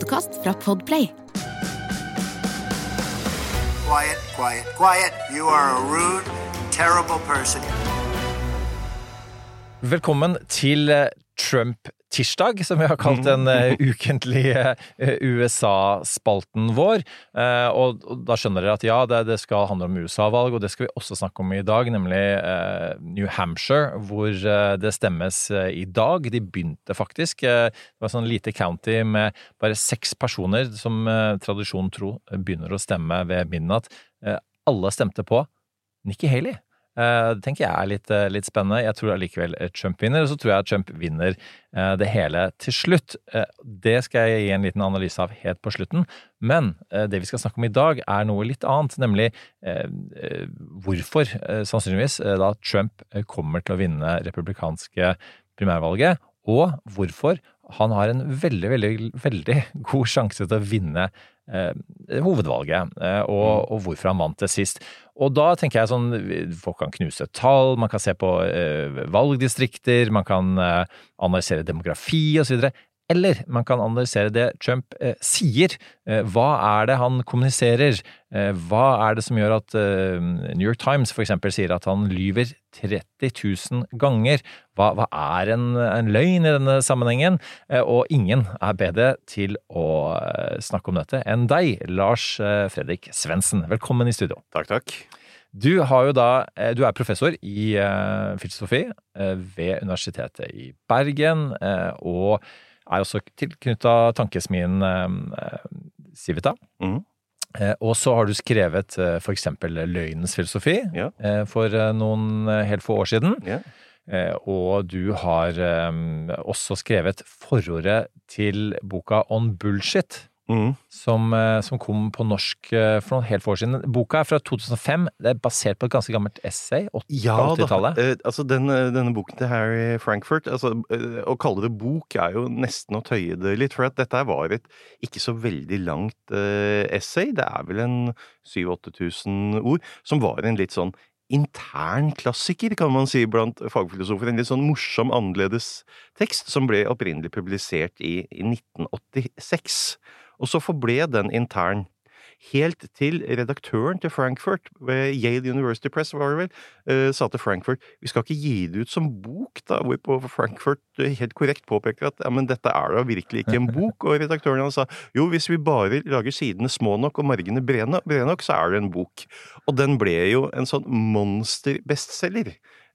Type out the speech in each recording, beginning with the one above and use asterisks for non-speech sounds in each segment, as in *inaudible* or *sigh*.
Podkast fra Podplay. Quiet, quiet, quiet. You are a rude, terrible person. Velkommen til eh, Trump-tirsdag, som vi har kalt den uh, *laughs* ukentlige uh, USA-spalten vår. Uh, og, da skjønner dere at ja, det, det skal handle om USA-valg, og det skal vi også snakke om i dag, nemlig New Hampshire, hvor det stemmes i dag. De begynte faktisk. det var sånn lite county med bare seks personer som tradisjonen tro begynner å stemme ved midnatt. alle stemte på Nikki Haley. Eh, det tenker jeg er litt, eh, litt, spennende. Jeg tror allikevel Trump vinner, og så tror jeg Trump vinner eh, det hele til slutt. Det skal jeg gi en liten analyse av helt på slutten. Men det vi skal snakke om i dag, er noe litt annet, nemlig hvorfor sannsynligvis da Trump kommer til å vinne republikanske primærvalget, og hvorfor han har en veldig, veldig, veldig god sjanse til å vinne eh, hovedvalget, eh, og, mm. og, hvorfor han vant det sist. Og da tenker jeg sånn, folk kan knuse tall, man kan se på eh, valgdistrikter, man kan eh, analysere demografi osv. Eller man kan analysere det Trump eh, sier. Eh, hva er det han kommuniserer? Eh, hva er det som gjør at eh, New York Times f.eks. sier at han lyver 30 000 ganger? Hva, hva er en, en, løgn i denne sammenhengen? Eh, og ingen er bedre til å eh, snakke om dette enn deg, Lars Fredrik Svendsen. Velkommen i studio. Takk, takk. Du, da, du er professor i filosofi ved Universitetet i Bergen. og er også tilknytta tankesmien eh, Civita. Mm. Eh, og så har du skrevet eh, eksempel Løgnens filosofi ja. for noen helt få år siden. Ja. Og du har også skrevet forordet til boka On Bullshit. Mm. Som, eh, som, kom på norsk eh, for noen helt få år siden. Boka er fra 2005. Det er basert på et ganske gammelt essay. 80-tallet. Ja, eh, altså den, denne boken til Harry Frankfurt altså, Å kalle det bok er jo nesten å tøye det litt. For at dette var et ikke så veldig langt essay. Det er vel en 7000-8000 ord. Som var en litt sånn intern klassiker, kan man si, blant fagfilosofer. En litt sånn morsom, annerledes tekst som ble opprinnelig publisert i, i 1986. Og så forble den intern. Helt til redaktøren til Frankfurt, Yale University Press, var det vel, uh, sa til Frankfurt vi skal ikke gi det ut som bok, da, hvorpå Frankfurt eh, helt korrekt påpeker at ja, men dette er da virkelig ikke en *laughs* bok, og redaktøren han sa jo, hvis vi bare lager sidene små nok og margene brede, brede nok, så er det en bok. Og den ble jo en sånn monsterbestselger.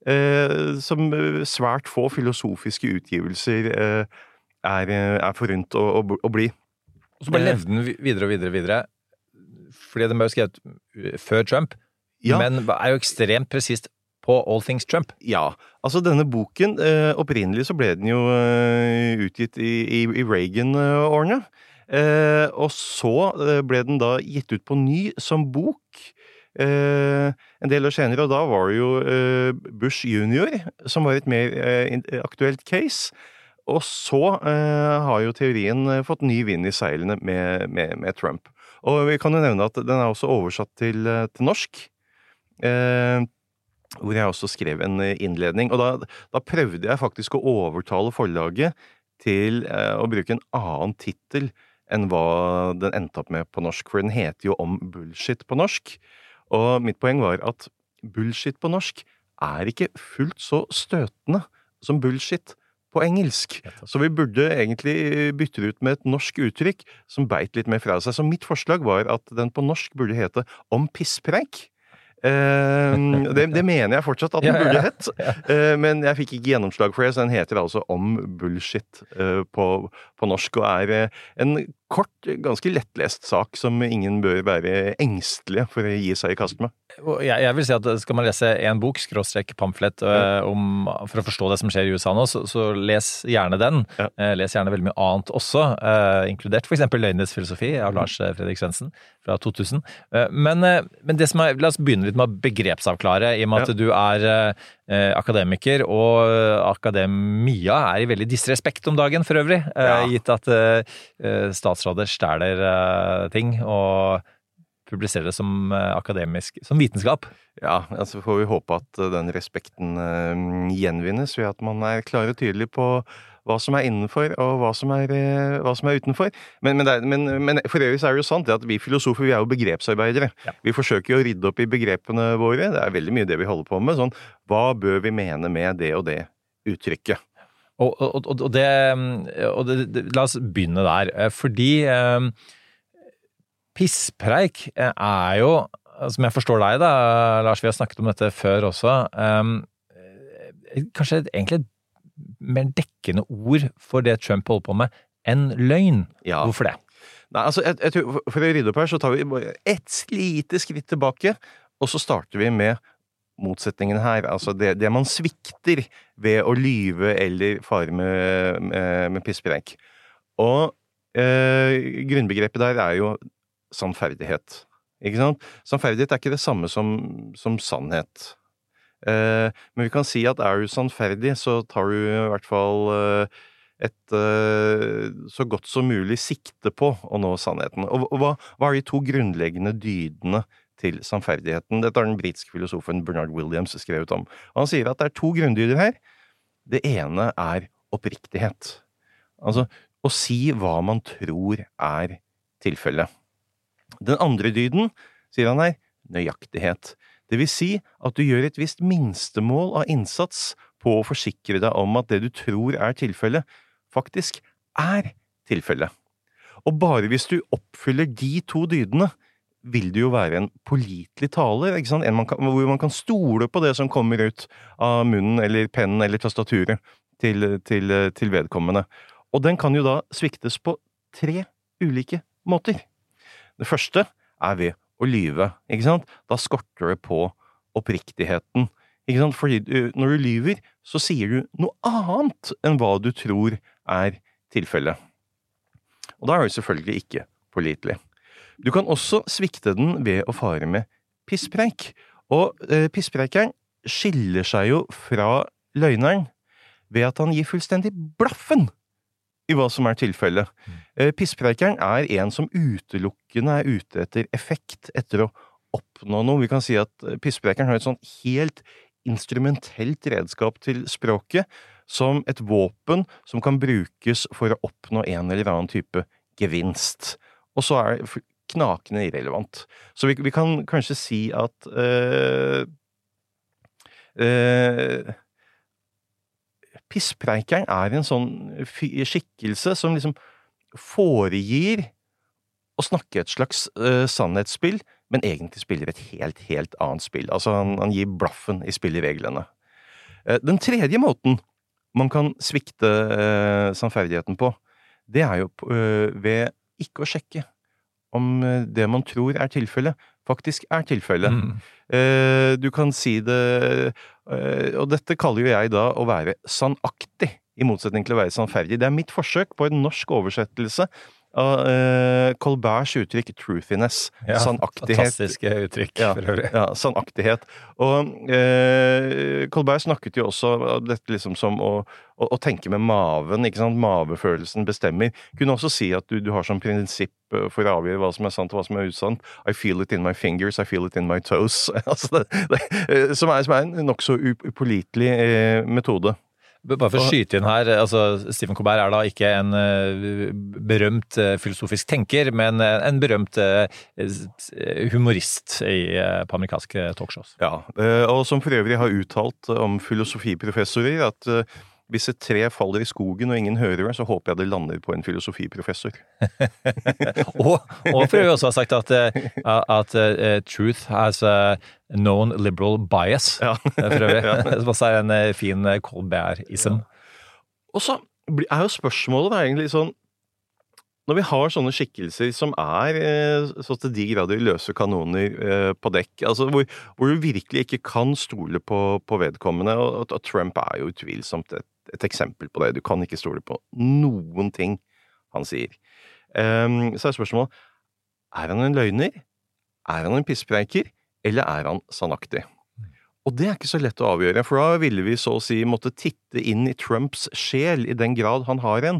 Eh, som svært få filosofiske utgivelser eh, er, er forunt å, å, å bli. Og så bare levde den videre og videre og videre. Fordi den ble jo skrevet uh, før Trump, ja. men er jo ekstremt presist på All Things Trump. Ja. Altså, denne boken eh, Opprinnelig så ble den jo eh, utgitt i, i, i Reagan-årene. Eh, og så eh, ble den da gitt ut på ny som bok. Eh, en del år senere, og da var det jo eh, Bush junior som var et mer aktuelt case. Og så eh, har jo teorien eh, fått ny vind i seilene med, med, med, Trump. Og vi kan jo nevne at den er også oversatt til, eh, til norsk. Eh, hvor jeg også skrev en innledning. Og da, da, prøvde jeg faktisk å overtale forlaget til eh, å bruke en annen tittel enn hva den endte opp med på norsk. For den heter jo Om bullshit på norsk. Og mitt poeng var at bullshit på norsk er ikke fullt så støtende som bullshit på engelsk. Så vi burde egentlig bytte det ut med et norsk uttrykk som beit litt mer fra seg. Så mitt forslag var at den på norsk burde hete Om pisspreik. Uh, det, det, mener jeg fortsatt at den burde hett, uh, men jeg fikk ikke gjennomslag for det, så den heter altså Om bullshit uh, på, på, norsk, og er eh, en kort, ganske lettlest sak som ingen bør være engstelige for å gi seg i kast med. Jeg, vil si at skal man lese én bok, skråstrek pamflett, øh, om, for å forstå det som skjer i USA nå, så, så les gjerne den. Ja. Eh, les gjerne veldig mye annet også, eh, inkludert f.eks. Løgnenes filosofi av Lars eh, Fredrik Svendsen fra 2000. Eh, men, eh, men det som er, la oss begynne litt med å begrepsavklare, i og med at du er eh, eh, akademiker, og eh, akademia er i veldig disrespekt om dagen for øvrig, eh, Ja. gitt at eh, eh, statsråder stjeler eh, ting. og publiserer det som eh, akademisk som vitenskap. Ja, altså får vi håpe at eh, den respekten eh, gjenvinnes ved at man er klar og tydelig på hva som er innenfor og hva som er, eh, hva som er utenfor. Men, men, det er, men, men for øvrig så er det jo sant at vi filosofer vi er jo begrepsarbeidere. Vi forsøker å rydde opp i begrepene våre. Det er veldig mye det vi holder på med. Sånn, hva bør vi mene med det og det uttrykket? Og, og, og, og, det, det, det, La oss begynne der. eh, Fordi eh, pisspreik eh, er jo, som jeg forstår deg da, Lars, vi har snakket om dette før også, eh, kanskje egentlig et mer dekkende ord for det Trump holder på med, enn løgn. Ja. Hvorfor det? Nei, altså, jeg, jeg tror, for- å rydde opp her, så tar vi bare ett lite skritt tilbake, og så starter vi med motsetningen her. Altså det, det man svikter ved å lyve eller fare med, med, med pisspreik. Og eh, grunnbegrepet der er jo sannferdighet. Ikke sant? Sannferdighet er ikke det samme som, som sannhet. Eh, men vi kan si at er du sannferdig, så tar du i hvert fall eh, et eh, så godt som mulig sikte på å nå sannheten. Og, hva, hva er de to grunnleggende dydene til sannferdigheten? Dette har den britiske filosofen Bernard Williams skrevet om. Han sier at det er to grunndyder her. Det ene er oppriktighet. Altså å si hva man tror er tilfellet. Den andre dyden, sier han her, nøyaktighet. Det vil si at du gjør et visst minstemål av innsats på å forsikre deg om at det du tror er tilfellet, faktisk er tilfellet. Og bare hvis du oppfyller de to dydene, vil du jo være en pålitelig taler? En man kan, hvor man kan stole på det som kommer ut av munnen eller pennen eller tastaturet til, til, til vedkommende. Og den kan jo da sviktes på tre ulike måter. Det første er ved å lyve, ikke sant? Da skorter det på oppriktigheten. Ikke sant? Fordi du, når du lyver, så sier du noe annet enn hva du tror er tilfellet. Og da er du selvfølgelig ikke pålitelig. Du kan også svikte den ved å fare med pisspreik. Og eh, pisspreikeren skiller seg jo fra løgneren ved at han gir fullstendig blaffen i hva som er tilfellet. Pissprekeren pisspreikeren er en som utelukkende er ute etter effekt, etter å oppnå noe. Vi kan si at pissprekeren pisspreikeren har et sånn helt instrumentelt redskap til språket, som et våpen som kan brukes for å oppnå en eller annen type gevinst. Og så er det knakende irrelevant. Så vi, vi kan kanskje si at øh, eh, Pisspreikeren er en sånn skikkelse som liksom foregir å snakke et slags uh, sannhetsspill, men egentlig spiller et helt, helt annet spill. Altså, han, han gir blaffen i spillereglene. Uh, den tredje måten man kan svikte uh, sannferdigheten på, det er jo eh, ved ikke å sjekke om eh, det man tror er tilfellet, faktisk er tilfellet. Mm. Eh, du kan si det eh, Og dette kaller jo jeg da å være sannaktig, i motsetning til å være sannferdig. Det er mitt forsøk på en norsk oversettelse eh, Colberts uttrykk 'truthiness'. Ja, sannaktighet. Fantastiske uttrykk, Ja, for øvrig. ja, sannaktighet. Og uh, Colbert snakket jo også om dette liksom som å, å, å tenke med maven, ikke sant? Mavefølelsen bestemmer. Kunne også si at du, du har som prinsipp eh, for å avgjøre hva som er sant og hva som er usant. I feel it in my fingers, I feel it in my toes. *laughs* altså det, det, som, er, som er en nokså upålitelig eh, metode. Bare for å skyte inn her, altså Stephen Colbert er da ikke en eh, berømt eh, filosofisk tenker, men eh, en berømt humorist i, på amerikanske talkshows. Ja, og som for øvrig har uttalt om filosofiprofessorer at hvis et tre faller i skogen og ingen hører det, så håper jeg det lander på en filosofiprofessor. *laughs* Og, og for øvrig også har sagt at, eh, at eh, truth has a known liberal bias, Ja. eh, for øvrig. *laughs* Ja. Som også er en fin Colbert-ism. Og så er jo spørsmålet da egentlig sånn når vi har sånne skikkelser som er så til de grader løse kanoner på dekk, altså hvor, hvor du virkelig ikke kan stole på, på vedkommende, og, og Trump er jo utvilsomt et, et eksempel på det. Du kan ikke stole på noen ting han sier. Um, så er spørsmålet er han en løgner, er han en pisspreiker, eller er han sannaktig? Og det er ikke så lett å avgjøre, for da ville vi så å si måtte titte inn i Trumps sjel, i den grad han har en,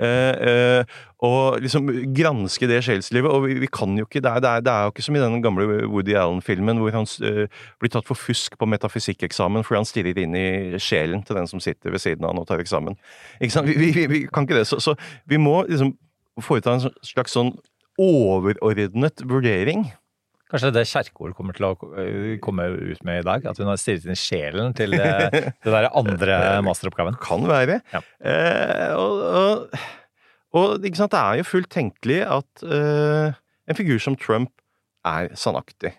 eh, eh, og liksom granske det sjelslivet. Og vi, vi kan jo ikke, det er, det, er, det er, jo ikke som i den gamle Woody Allen-filmen hvor han eh, blir tatt for fusk på metafysikkeksamen fordi han stirrer inn i sjelen til den som sitter ved siden av han og tar eksamen. Ikke sant? Vi, vi, vi kan ikke det. Så, så vi må liksom foreta en slags sånn overordnet vurdering. Kanskje det Kjerkol kommer til å øh, komme ut med i dag? At hun har stirret inn sjelen til det, *laughs* det der andre masteroppgaven? Kan være. Ja. Eh, og, og, og det er jo fullt tenkelig at eh, en figur som Trump er sannaktig.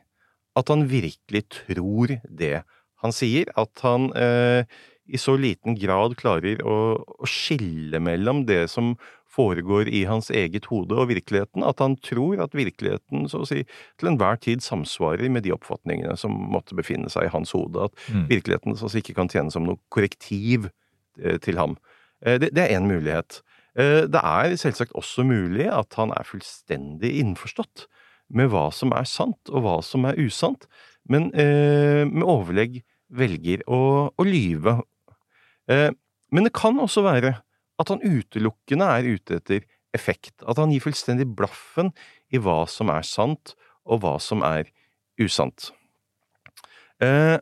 At han virkelig tror det han sier. At han eh, i så liten grad klarer å, å skille mellom det som foregår i hans eget hode og virkeligheten, at han tror at virkeligheten så å si til enhver tid samsvarer med de oppfatningene som måtte befinne seg i hans hode, at Mm. virkeligheten så å si ikke kan tjene som noe korrektiv eh, til ham. Eh, Det, det er én mulighet. Eh, Det er selvsagt også mulig at han er fullstendig innforstått med hva som er sant og hva som er usant, men eh, med overlegg velger å, å lyve. Eh, Men det kan også være at han utelukkende er ute etter effekt. At han gir fullstendig blaffen i hva som er sant, og hva som er usant. Eh,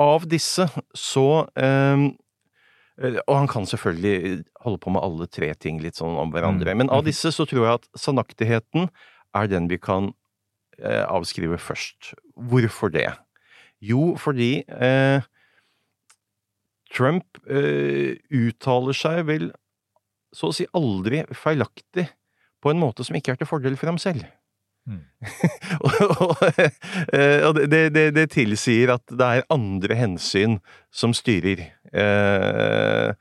av disse så eh, eh, Og han kan selvfølgelig holde på med alle tre ting litt sånn om hverandre. Mm. Men av disse så tror jeg at sannaktigheten er den vi kan eh, avskrive først. Hvorfor det? Jo, fordi eh, Trump eh, uttaler seg vel så å si aldri feilaktig på en måte som ikke er til fordel for ham selv. Mm. *laughs* og og, eh, det, det, det tilsier at det er andre hensyn som styrer. Eh,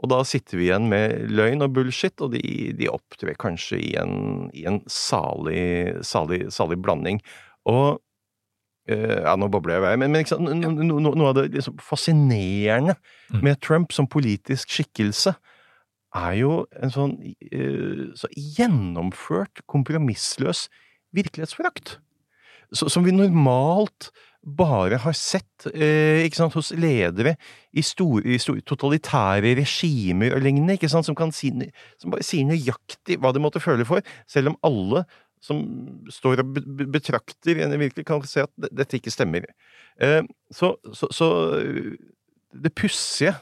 og da sitter vi igjen med løgn og bullshit, og de, de opptrer kanskje i en, i en salig, salig, salig blanding. Og eh, ja, nå bobler jeg i vei, men, men liksom, sant, no, no, no, noe av det liksom fascinerende Mm. med Trump som politisk skikkelse er jo en sånn eh, så gjennomført, kompromissløs virkelighetsforakt. Som vi normalt bare har sett eh, sant, hos ledere i, store, store totalitære regimer og lignende, sant, som, kan si, som bare sier nøyaktig hva de måtte føle for, selv om alle som står og be- be- betrakter en virkelig kan se at dette ikke stemmer. Eh, så, så, så det pussige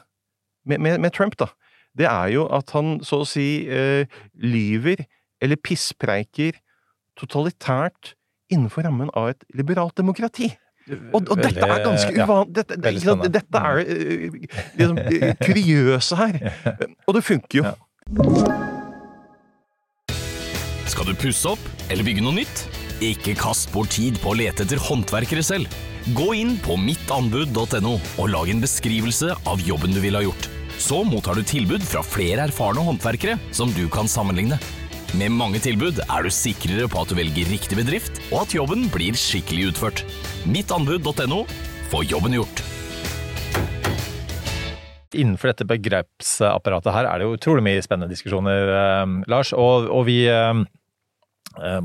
med, med, med Trump, da, det er jo at han så å si eh, lyver eller pisspreiker totalitært innenfor rammen av et liberalt demokrati. Og, og dette er ganske ja. uvanlig. Dette, spennende. dette er eh, liksom, *laughs* eh, kuriøse her. Og det funker jo. Ja. Skal du pusse opp eller bygge noe nytt? Ikke kast bort tid på å lete etter håndverkere selv. Gå inn på mittanbud.no og lag en beskrivelse av jobben du ville ha gjort. Så mottar du tilbud fra flere erfarne håndverkere som du kan sammenligne. Med mange tilbud er du sikrere på at du velger riktig bedrift, og at jobben blir skikkelig utført. Mittanbud.no få jobben gjort. Innenfor dette begrepsapparatet her er det jo utrolig mye spennende diskusjoner, eh, Lars. Og, og vi eh,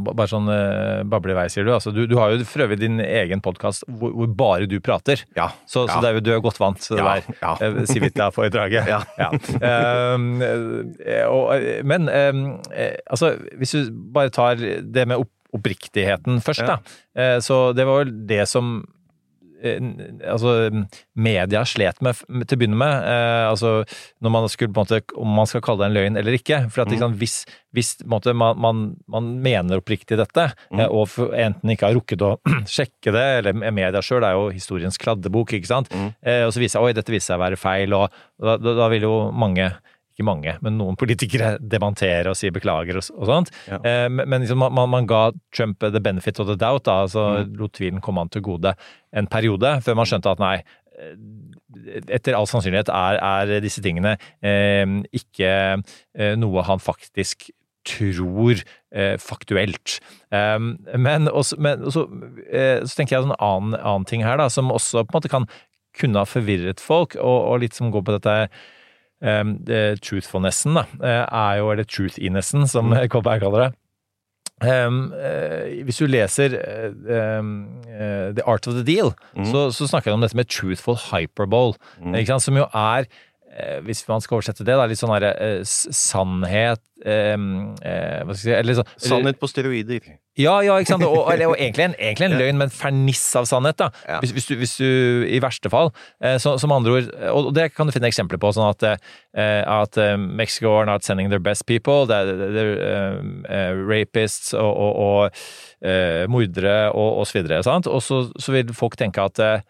Bare sånn eh, bable i vei, sier du. Altså, du. Du har jo for øvrig din egen podkast hvor, hvor bare du prater. Ja. Så, så Ja. det er jo, du er godt vant til det Ja, der ja. eh, Civita-foredraget. *laughs* Um, eh, eh, men um, eh, altså, hvis du bare tar det med opp, oppriktigheten først, da. Eh, så det var vel det som eh, altså, media slet med til å begynne med. Eh, altså, når man skulle, på en måte, om man skal kalle det en løgn eller ikke. For at, Mm. liksom, hvis, hvis måte, man, man, man mener oppriktig dette, Mm. eh, og enten ikke har rukket å *clears throat* sjekke det, eller media sjøl er jo historiens kladdebok, ikke sant. Mm. Eh, og så viser seg oi, dette viser seg å være feil, og da, da, da vil jo mange ikke mange, men noen politikere dementere og sier beklager og, og sånt. Ja. Eh, men liksom, man, man- ga Trump the benefit of the doubt, da, altså Mm. lot tvilen komme han til gode en periode, før man skjønte at nei, eh, etter all sannsynlighet er, er disse tingene eh, ikke eh, noe han faktisk tror eh, faktuelt. Um, men, også, men også, eh, så tenker jeg en annen, annen ting her, da, som også på en måte kan kunne ha forvirret folk, og, og litt som går på dette det truthfulnessen, da, eh, er jo, eller truthinessen, som mm. *laughs* Kolberg kaller det. Um, uh, hvis du leser uh, uh, The Art of the Deal, Mm. så, så snakker han om dette med truthful hyperbole, Mm. ikke sant? som jo er hvis man skal oversette det, da, litt sånn herre eh, sannhet eh, eh, Hva skal jeg si eller så, Sannhet på steroider. Ja, ja, ikke sant. Og, eller, og egentlig, en, egentlig en løgn, men ferniss av sannhet, da. Ja. Hvis, hvis, du, hvis du I verste fall. Eh, så, som andre ord Og det kan du finne eksempler på. Sånn at, eh, at eh, Mexico are not sending their best people. They're eh, eh, rapists og, og, og eh, mordere og, og så videre. Sant? Og så, så vil folk tenke at eh,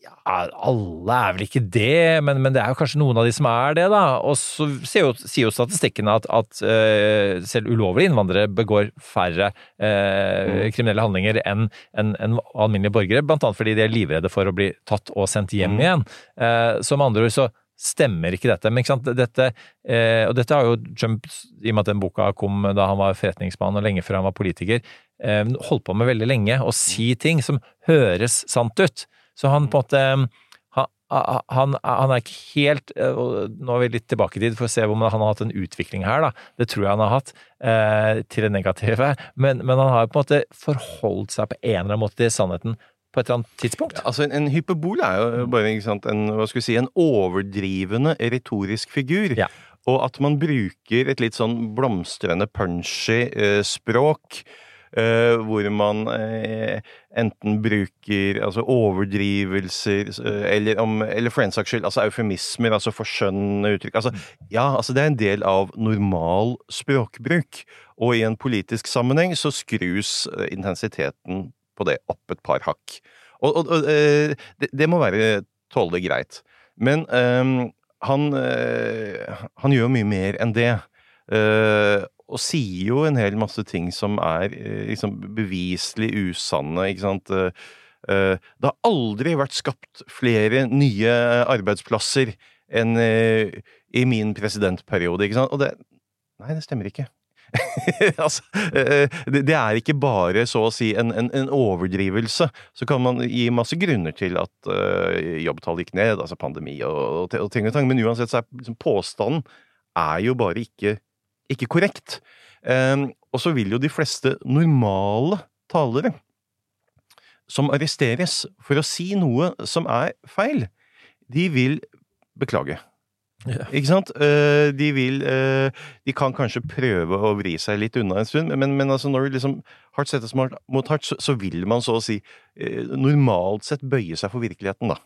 ja, alle er vel ikke det, men, men det er jo kanskje noen av de som er det, da. Og så sier jo, sier jo statistikken at, at uh, selv ulovlige innvandrere begår færre eh, kriminelle handlinger enn en, en alminnelige borgere, blant annet fordi de er livredde for å bli tatt og sendt hjem igjen. Uh, så med andre ord så stemmer ikke dette. Men ikke sant, dette, eh, og dette har jo Trump, i og med at den boka kom da han var forretningsmann og lenge før han var politiker, eh, holdt på med veldig lenge, å si ting som høres sant ut. Så han på en måte han, han, han er ikke helt eh, Nå er vi litt tilbake i tid for å se om han har hatt en utvikling her, da. Det tror jeg han har hatt, eh, til det negative. Men, men han har på en måte forholdt seg på en eller annen måte til sannheten på et eller annet tidspunkt. Altså, en, en hyperbol er jo bare sant, en, si, en overdrivende retorisk figur. Ja. Og at man bruker et litt sånn blomstrende, punchy eh, språk. Eh, hvor man eh, enten bruker altså overdrivelser, eh, eller, om, eller for en saks skyld altså eufemismer, altså forskjønnende uttrykk. Altså, ja, altså det er en del av normal språkbruk. Og i en politisk sammenheng så skrus intensiteten på det opp et par hakk. Og, og, og det, det må være tålelig greit. Men ehm, han, eh, han gjør mye mer enn det. Eh, og sier jo en hel masse ting som er eh, liksom beviselig usanne, ikke sant. Eh, eh, det har aldri vært skapt flere nye arbeidsplasser enn i min presidentperiode, ikke sant. Og det Nei, det stemmer ikke. *laughs* altså, det, er ikke bare så å si en, en, en overdrivelse. Så kan man gi masse grunner til at jobbtallet gikk ned, altså pandemi og, og ting og tang, men uansett så er liksom, påstanden er jo bare ikke, ikke korrekt. Um, og så vil jo de fleste normale talere som arresteres for å si noe som er feil, de vil beklage. Yeah. Ikke sant? Eh, de vil eh, De kan kanskje prøve å vri seg litt unna en stund, men, men altså når du liksom hardt settes mot hardt, så, så vil man så å si eh, normalt sett bøye seg for virkeligheten, da.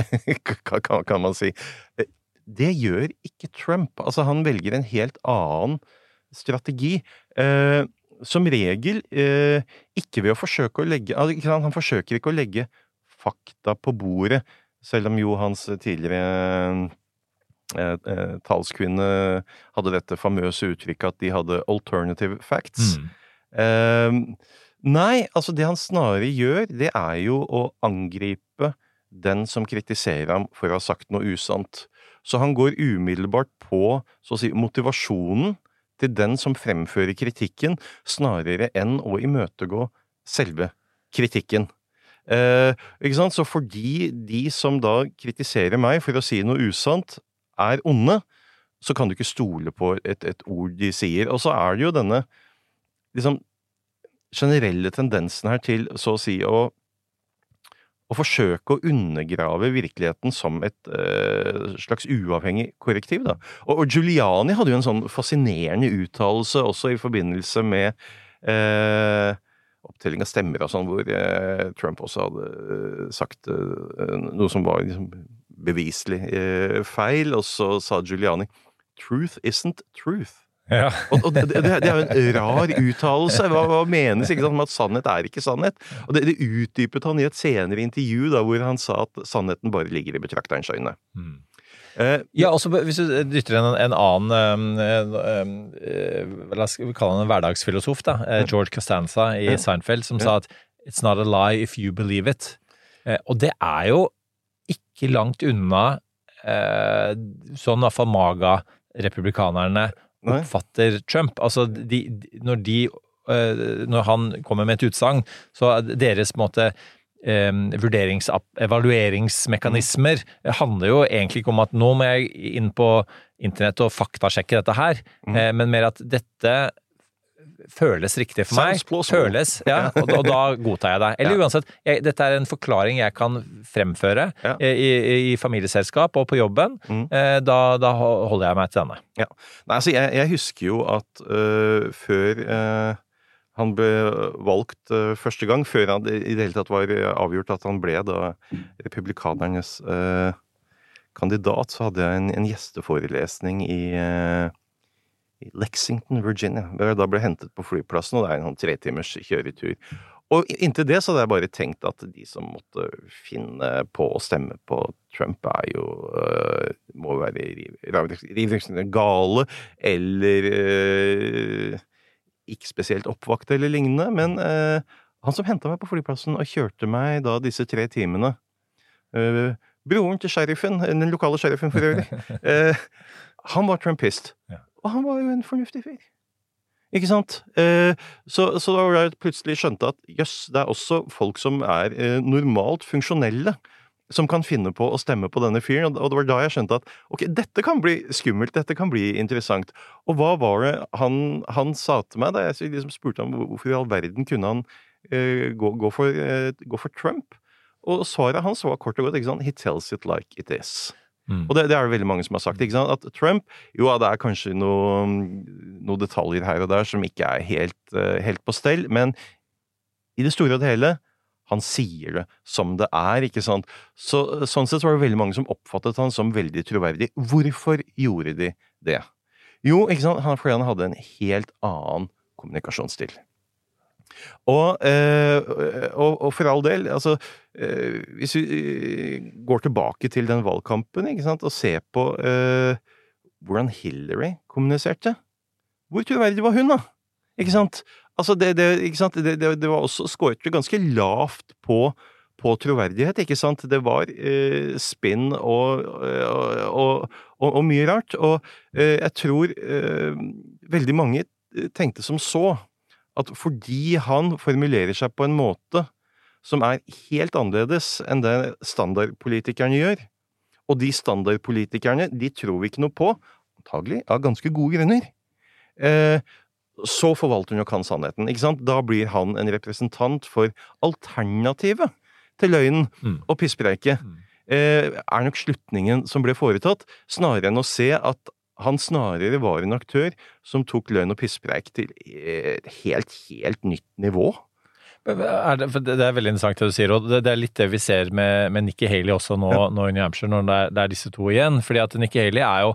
*laughs* kan, kan man si. Det gjør ikke Trump. Altså, han velger en helt annen strategi. Eh, som regel eh, ikke ved å forsøke å legge altså, Han forsøker ikke å legge fakta på bordet, selv om jo hans tidligere eh, eh, talskvinne hadde dette famøse uttrykket at de hadde alternative facts. Mm. Eh, nei, altså det han snarere gjør, det er jo å angripe den som kritiserer ham for å ha sagt noe usant. Så han går umiddelbart på si, motivasjonen til den som fremfører kritikken, snarere enn å imøtegå selve kritikken. Eh, ikke sant? Så fordi de som da kritiserer meg for å si noe usant, er onde, så kan du ikke stole på et, et ord de sier. Og så er det jo denne liksom generelle tendensen her til så å si å å forsøke å undergrave virkeligheten som et øh, slags uavhengig korrektiv. Da. Og, og Giuliani hadde jo en sånn fascinerende uttalelse også i forbindelse med øh, opptelling av stemmer og sånn, hvor øh, Trump også hadde sagt noe som var liksom beviselig feil, og så sa Giuliani Truth isn't truth. Ja. Og, og det, det, det er jo en rar uttalelse. Hva, hva menes ikke sant, med at sannhet er ikke sannhet? Og det, det utdypet han i et senere intervju, da, hvor han sa at sannheten bare ligger i betrakterens øyne. Mm. Eh, Ja, også hvis du dytter inn en, en annen um, um, eh, La oss kalle han en hverdagsfilosof, da. eh, George Costanza i Seinfeld, som sa at 'it's not a lie if you believe it'. Eh, og det er jo ikke langt unna eh, sånn iallfall maga-republikanerne. Oppfatter Trump. Altså, de, de, når de eh, Når han kommer med et utsagn, så er deres måte eh, vurderings, evalueringsmekanismer handler jo egentlig ikke om at nå må jeg inn på internett og faktasjekke dette her, Mm. eh, men mer at dette føles riktig for meg. Føles, ja, og, og da godtar jeg det. Eller Ja. uansett, jeg, dette er en forklaring jeg kan fremføre Ja. i, i familieselskap og på jobben. Mm. Eh, da, da holder jeg meg til denne. Nei, altså, jeg, jeg husker jo at øh, før øh, han ble valgt øh, første gang, før han i det hele tatt var avgjort at han ble da republikanernes kandidat, så hadde jeg en, en gjesteforelesning i, i Lexington, Virginia. hvor jeg Da ble hentet på flyplassen, og det er en sånn tre timers kjøretur. Og inntil det så hadde jeg bare tenkt at de som måtte finne på å stemme på Trump, er jo øh, må være riv- riv- riv- gale eller øh, ikke spesielt oppvakte eller lignende. Men øh, han som henta meg på flyplassen og kjørte meg da disse tre timene øh, Broren til sheriffen, den lokale sheriffen for øvrig, *laughs* øh, han var trumpist. Ja. Og han var jo en fornuftig fyr. Ikke sant? Eh, så, så da var jeg plutselig skjønte at jøss, det er også folk som er eh, normalt funksjonelle, som kan finne på å stemme på denne fyren. Og, det var da jeg skjønte at ok, dette kan bli skummelt, dette kan bli interessant. Og hva var det han, han sa til meg da jeg liksom spurte ham hvorfor i all verden kunne han eh, gå, gå, for, eh, gå for Trump? Og svaret hans var kort og godt ikke sant? He tells it like it is. Mm. Og det, det er det veldig mange som har sagt. ikke sant? At Trump Jo, det er kanskje noen noe detaljer her og der som ikke er helt, eh, helt på stell, men i det store og det hele han sier det som det er, ikke sant? Så, sånn sett var det veldig mange som oppfattet han som veldig troverdig. Hvorfor gjorde de det? Jo, ikke sant? Han, fordi han hadde en helt annen kommunikasjonsstil. Og, eh, og, og for all del, altså eh, Hvis vi eh, går tilbake til den valgkampen sant, og ser på eh, hvordan Hillary kommuniserte Hvor troverdig var hun, da? Ikke sant? Altså, det, det, ikke sant? det, det, var også skåret ganske lavt på, på troverdighet, ikke sant? Det var eh, spinn og, og, og, og mye rart. Og eh, jeg tror eh, veldig mange tenkte som så at fordi han formulerer seg på en måte som er helt annerledes enn det standardpolitikerne gjør, og de standardpolitikerne, de tror vi ikke noe på, antagelig av ganske gode grunner, eh, så forvalter han jo kan sannheten. ikke sant? Da blir han en representant for alternativet til løgnen Mm. og pisspreiket. Mm. Eh, er nok slutningen som ble foretatt, snarere enn å se at han snarere var en aktør som tok løgn og pisspreik til et helt, helt nytt nivå. Er det, for det er veldig interessant det du sier, og det, det er litt det vi ser med, med Nikki Haley også nå, nå i New Hampshire, når det er, det er disse to igjen. Fordi at Nikki Haley er jo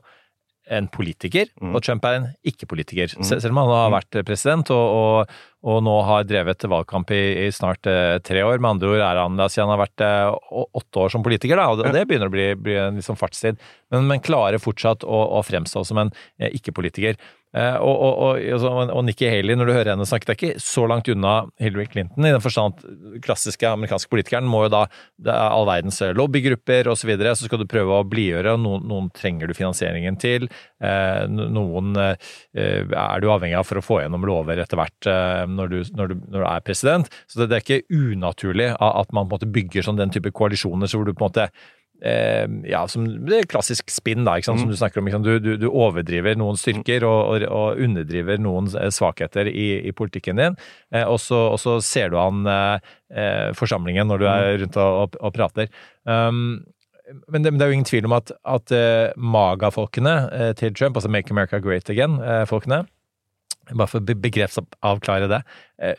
en politiker, Mm. og Trump er en ikke-politiker. Mm. Selv om han har vært president og, og, og nå har drevet valgkamp i, i snart eh, tre år. Med andre ord er han, la oss si han har vært eh, åtte år som politiker, da, og det, og det begynner å bli, bli en liksom fartstid. Men, men klarer fortsatt å, å fremstå som en eh, ikke-politiker. Eh, og, og, og, altså, og Nikki Haley, når du hører henne snakke, det er ikke så langt unna Hillary Clinton, i den forstand at klassiske amerikanske politikeren må jo da det er all verdens lobbygrupper osv., så, videre, så skal du prøve å blidgjøre, og noen, noen trenger du finansieringen til. Eh, noen eh, er du avhengig av for å få gjennom lover etter hvert når, du, når, du, når du er president. Så det, det er ikke unaturlig at man på en måte bygger sånn den type koalisjoner så hvor du på en måte eh, ja, som det er klassisk spinn, da, som du snakker om. Du, du, du overdriver noen styrker og, og, og underdriver noen eh, svakheter i, i politikken din, eh, og, så, og så ser du an eh, eh, forsamlingen når du er rundt og, og, prater. Um, men det, men det er jo ingen tvil om at, at eh, MAGA-folkene til Trump, altså Make America Great Again-folkene, bare for å be- begrepsavklare det,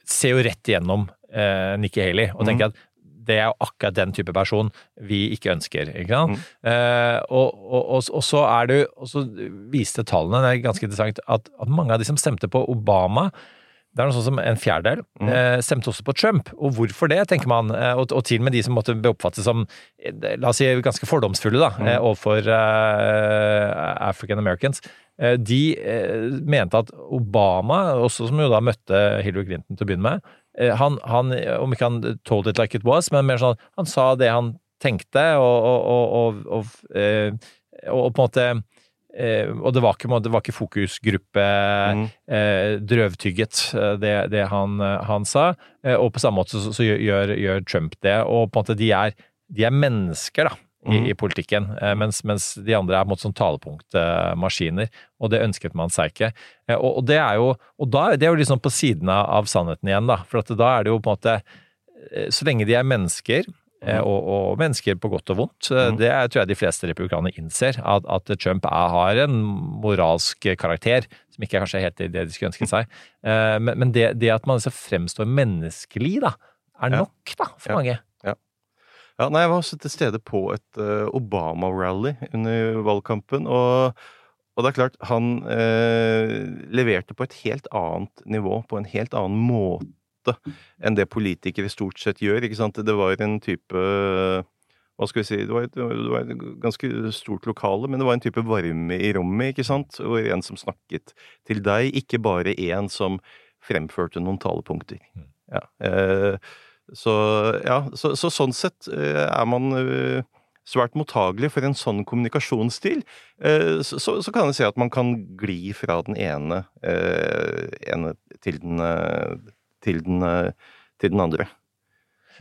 ser jo rett igjennom Nikki Haley og tenker at det er jo akkurat den type person vi ikke ønsker. ikke sant? Eh, og, og, og, og så er det og så viste tallene, det er ganske interessant, at, at mange av de som stemte på Obama, det er noe sånn som en fjerdedel, eh, stemte også på Trump. Og hvorfor det, tenker man. Eh, og, til og med de som måtte bli oppfattet som eh, la oss si, ganske fordomsfulle da, eh, overfor eh, African Americans. De mente at Obama, også som jo da møtte Hillary Clinton til å begynne med, han, han, om ikke han told it like it was, men mer sånn han sa det han tenkte, og, og, og, og, eh, på en måte eh, Og det var ikke, det var ikke fokusgruppe Mm. eh, drøvtygget, eh, det, det han, eh, han sa. Eh, og på samme måte så, så gjør, gjør Trump det. Og på en måte de er, de er mennesker, da. I, Mhm. i politikken, eh, mens, mens de andre er på en måte sånn talepunktmaskiner, og det ønsket man seg ikke. Eh, og, og det er jo og da, det er jo liksom på siden av, av sannheten igjen, da. For at da er det jo på en måte eh, Så lenge de er mennesker, eh, og, og mennesker på godt og vondt, Mhm. det er, tror jeg de fleste republikanere innser, at, at Trump er, har en moralsk karakter som ikke er kanskje helt det de skulle ønsket seg. Men, men det, det at man liksom fremstår menneskelig, da, er nok da, for Ja. mange. Ja, nei, jeg var også til stede på et uh, Obama-rally under valgkampen, og, og det er klart, han uh, leverte på et helt annet nivå, på en helt annen måte enn det politikere stort sett gjør, ikke sant? Det var en type hva skal vi si, det var, et, det var et ganske stort lokale, men det var en type varme i rommet, ikke sant? Og en som snakket til deg, ikke bare en som fremførte noen talepunkter. Ja. Eh, så ja, så, så sånn sett eh, er man eh, svært mottagelig for en sånn kommunikasjonsstil. Eh, Så, så, så kan jeg si at man kan gli fra den ene, ene til den, til den, til den andre.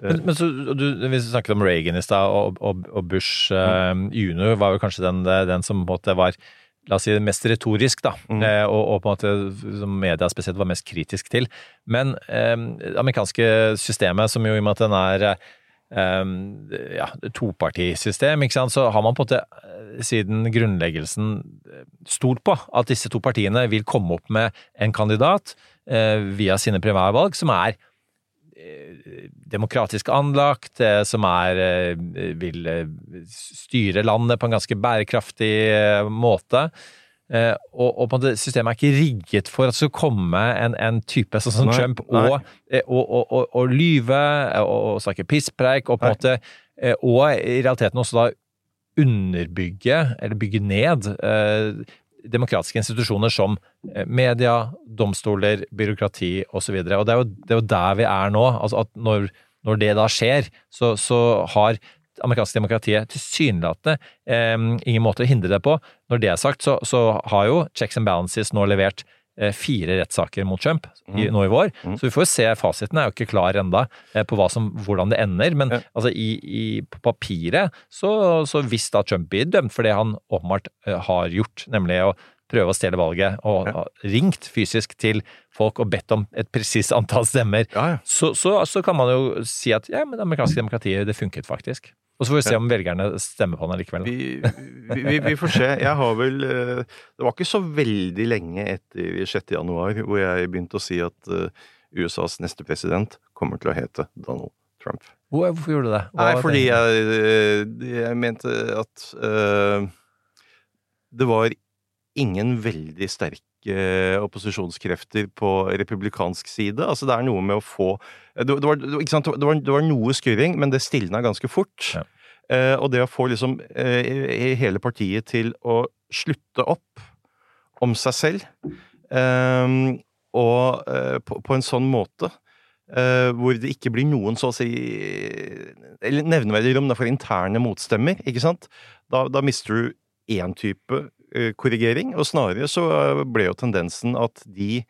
Men, men så, du, Vi snakket om Reagan i stad, og, og, og Bush eh, junior var jo kanskje den, den som på en måte var La oss si det mest retorisk, da, Mm. eh, og, og på en måte som media spesielt var mest kritisk til. Men eh, det amerikanske systemet, som jo i og med at den er eh, ja, topartisystem, ikke sant, så har man på en måte eh, siden grunnleggelsen eh, stolt på at disse to partiene vil komme opp med en kandidat eh, via sine primærvalg som er demokratisk anlagt, eh, som er eh, vil eh, styre landet på en ganske bærekraftig måte. Og, og systemet er ikke rigget for at det skal komme en, en type sånn som Nei, Trump og, og, og, lyve og, snakke pisspreik, og på en måte Og i realiteten også da underbygge, eller bygge ned, demokratiske institusjoner som eh, media, domstoler, byråkrati osv. Og, så og det er, jo, det er der vi er nå. altså at Når, når det da skjer, så, så har amerikanske demokratiet tilsynelatende eh, ingen måte å hindre det på. Når det er sagt, så, så har jo checks and balances nå levert fire rettssaker mot Trump i, nå i vår. Mm. Så vi får jo se, fasiten er jo ikke klar enda eh, på hva som, hvordan det ender. Men Ja. altså, i, i, på papiret så, så hvis da Trump blir dømt for det han åpenbart eh, har gjort, nemlig å prøve å stjele valget, og Ja. ringt fysisk til folk og bedt om et presist antall stemmer, ja. så, så, så kan man jo si at ja, men det amerikanske demokratiet, det funket faktisk. Og så får vi se om velgerne stemmer på han likevel. Vi, vi, vi, får se. Jeg har vel eh, Det var ikke så veldig lenge etter 6. januar hvor jeg begynte å si at eh, USAs neste president kommer til å hete Donald Trump. Hvorfor gjorde du det? Hva Nei, fordi jeg, eh, jeg mente at uh, det var ingen veldig sterke opposisjonskrefter på republikansk side. Altså det er noe med å få Det, det, var, det, var- det, var, det var noe skurring, men det stilna ganske fort. Ja. Eh, og det å få liksom eh, hele partiet til å slutte opp om seg selv, eh, og eh, på, på en sånn måte eh, hvor det ikke blir noen så å si Eller nevneverdig rom for interne motstemmer, ikke sant? Da, da mister du én type eh, korrigering, og snarere så eh, ble jo tendensen at de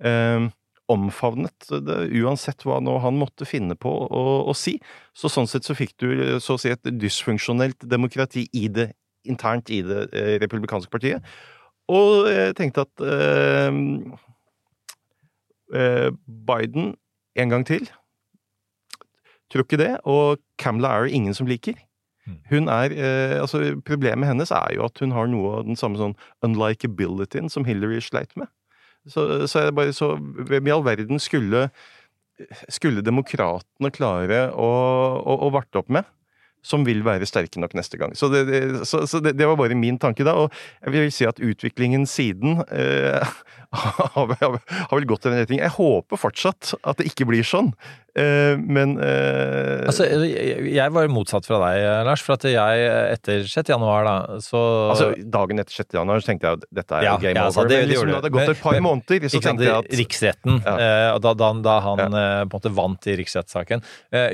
eh, omfavnet det, uansett hva nå han måtte finne på å, å si. Så sånn sett så fikk du eh, så å si et dysfunksjonelt demokrati i det, internt i det eh, republikanske partiet. Og jeg tenkte at eh, eh, Biden en gang til Tror ikke det. Og Camela er det ingen som liker. Hun er, eh, altså Problemet hennes er jo at hun har noe av den samme sånn unlikabilityen som Hillary sleit med. Så, så er det bare så Hvem i all verden skulle skulle demokratene klare å, å, å varte opp med? Som vil være sterke nok neste gang. Så, det, det, så, så det, det var bare min tanke da. Og jeg vil si at utviklingen siden eh, *laughs* har, har, har vel gått i den retning. Jeg håper fortsatt at det ikke blir sånn. Eh, men uh... Altså, jeg var motsatt fra deg, Lars, for at jeg etter 6. januar, da, så altså, dagen etter 6. januar så tenkte jeg at dette er Ja, game ja, altså, over. det- men det liksom, det hadde gått et par Men- måneder, så tenkte jeg at Riksretten, Ja. eh, og da, da, da han på en måte vant i riksrettssaken.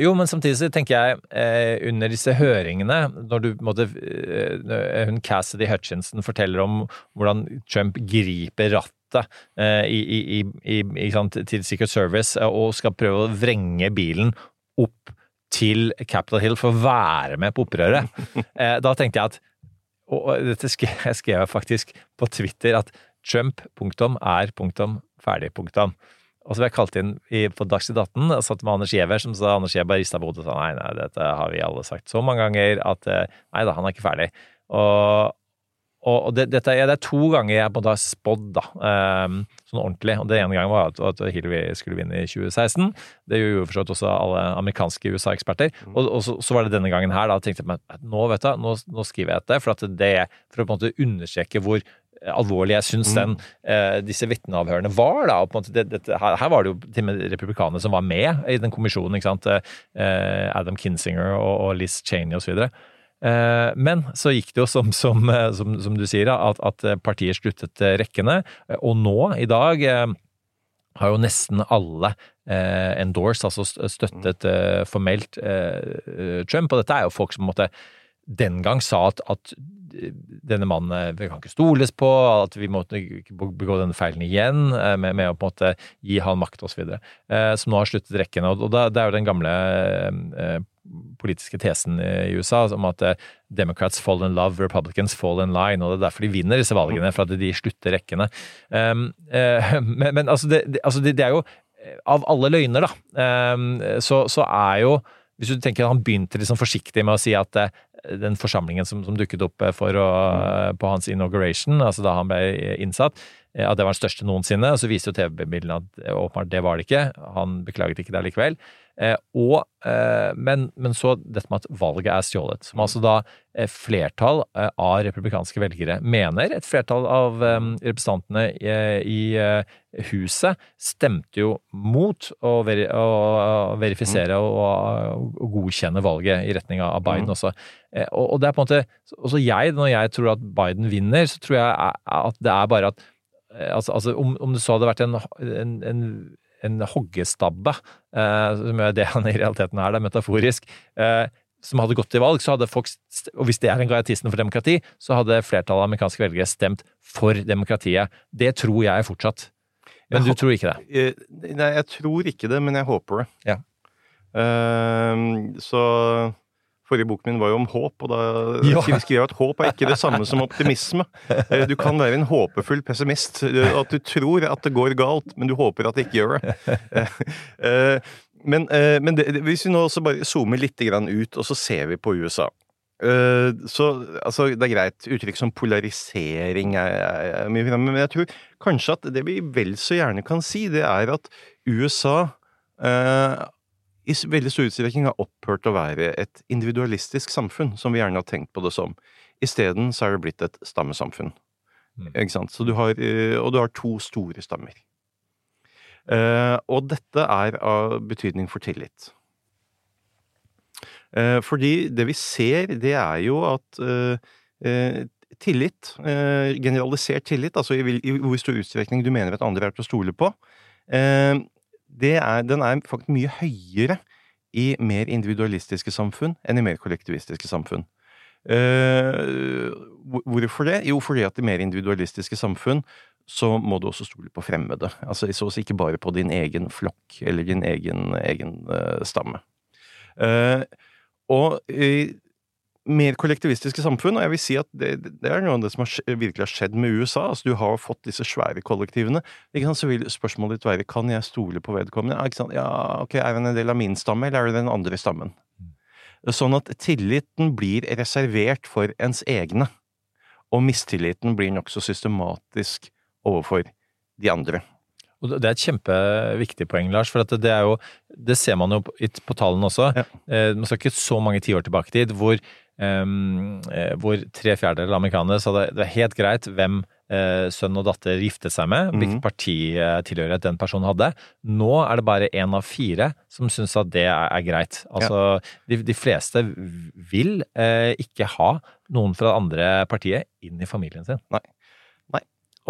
Jo, men samtidig så tenker jeg, under disse høringene, når du eh, Hun Cassidy Hutchinson forteller om hvordan Trump griper rattet eh, i, i, i, i, sant, til Secret Service eh, og skal prøve å vrenge bilen opp til Capitol Hill for å være med på opprøret. *laughs* Eh, da tenkte jeg at og dette *laughs* skrev jeg faktisk på Twitter at Trump, punktum, er punktum, ferdig, punktum. Og så ble jeg kalt inn på Dagsnytt 18 og satt med Anders Giæver, som sa Anders Giæver rista på hodet og sa nei, nei, dette har vi alle sagt så mange ganger at nei da, han er ikke ferdig. Og, og, og det, dette, er- det er to ganger jeg på en måte har spådd, da, ehm, sånn ordentlig. Og det ene gangen var at, at Hillary skulle vinne i 2016. Det gjorde jo for så vidt også alle amerikanske USA-eksperter. Og, og så, så var det denne gangen her, da tenkte jeg at nå, vet du, nå, nå skriver jeg dette, for at det for å på en måte understreke hvor alvorlig jeg syns den, eh, disse vitneavhørene var. da, og på en måte det, det, her, her var det jo til og med republikanere som var med i den kommisjonen. ikke sant, eh, Adam Kinsinger og, og Liz Cheney osv. Eh, Men så gikk det jo som, som, eh, som, som du sier, at, at partier sluttet eh, rekkene. Eh, Og nå, i dag, eh, har jo nesten alle eh, endorsed, altså støttet eh, formelt eh, eh, Trump. Og dette er jo folk som måtte, den gang sa at, at denne mannen eh, vi kan ikke stoles på, at vi måtte ikke begå denne feilen igjen eh, med, med å på en måte gi han makt osv. Eh, som nå har sluttet rekkene. Og, og det er jo den gamle eh, politiske tesen i USA om at eh, Democrats fall in love, Republicans fall in line. Og det er derfor de vinner disse valgene, for at de slutter rekkene. Um, uh, *laughs* men, men altså, det, det, altså det, det er jo eh, Av alle løgner, da, um, så, så er jo hvis du tenker Han begynte liksom forsiktig med å si at uh, den forsamlingen som, som dukket opp for å, på hans inauguration, altså da han ble innsatt, at det var den største noensinne. Og så viste jo TV-bildene at eh, åpenbart det var det ikke. Han beklaget ikke det likevel. Eh, og, eh, men, men så dette med at valget er stjålet, som altså da eh, flertall eh, av republikanske velgere mener. Et flertall av eh, representantene i, i eh, huset stemte jo mot å, veri, å verifisere og, og, og godkjenne valget i retning av Biden også. Eh, og, og det er på en måte Også jeg, når jeg tror at Biden vinner, så tror jeg at det er bare at eh, Altså, altså om, om det så hadde vært en, en, en en hoggestabbe, eh, som er det han i realiteten er, det er metaforisk, eh, som hadde gått til valg, så hadde folk, og hvis det er en garantisme for demokrati, så hadde flertallet av amerikanske velgere stemt for demokratiet. Det tror jeg fortsatt. Men Jeg du tror ikke det? Eh, Nei, jeg tror ikke det, men jeg håper det. Ja. Uh, så Forrige boken min var jo om håp, og da *laughs* Ja. skrev jeg at håp er ikke det samme som optimisme. Eh, Du kan være en håpefull pessimist. eh, At du tror at det går galt, men du håper at det ikke gjør det. Eh, Men, men det, hvis vi nå også bare zoomer litt ut, og så ser vi på USA. Så altså, det er greit, uttrykk som polarisering er, er, mye fremme, men jeg tror kanskje at det vi vel så gjerne kan si, det er at USA eh, i veldig stor utstrekning har opphørt å være et individualistisk samfunn, som vi gjerne har tenkt på det som. Isteden så er det blitt et stammesamfunn. Mm. Ikke sant? Så du har, eh, og du har to store stammer. Eh, og dette er av betydning for tillit. Eh, fordi det vi ser, det er jo at eh, eh, tillit, eh, generalisert tillit, altså i, i hvor stor utstrekning du mener at andre er til å stole på, eh, er, den er faktisk mye høyere i mer individualistiske samfunn enn i mer kollektivistiske samfunn. Uh, hvorfor det? Jo, fordi at i mer individualistiske samfunn så må du også stole på fremmede. Altså så ikke bare på din egen flokk eller din egen, egen uh, stamme. Uh, og mer kollektivistiske samfunn, og jeg vil si at det, det er noe av det som har, virkelig har skjedd med USA. altså Du har fått disse svære kollektivene. Så vil spørsmålet ditt være kan jeg stole på vedkommende. Ja, ok, Er han en del av min stamme, eller er det den andre stammen? Sånn at tilliten blir reservert for ens egne, og mistilliten blir nokså systematisk overfor de andre. Og det er et kjempeviktig poeng, Lars, for at det er jo Det ser man jo på, på tallene også. Ja. Eh, Man skal ikke så mange tiår tilbake i tid hvor, eh, hvor tre fjerdedeler av amerikanere sa det, det er helt greit hvem uh, sønn og datter giftet seg med, mm. hvilket partitilhørighet den personen hadde. Nå er det bare én av fire som syns at det er, er greit. Altså, de, de fleste vil uh, ikke ha noen fra det andre partiet inn i familien sin.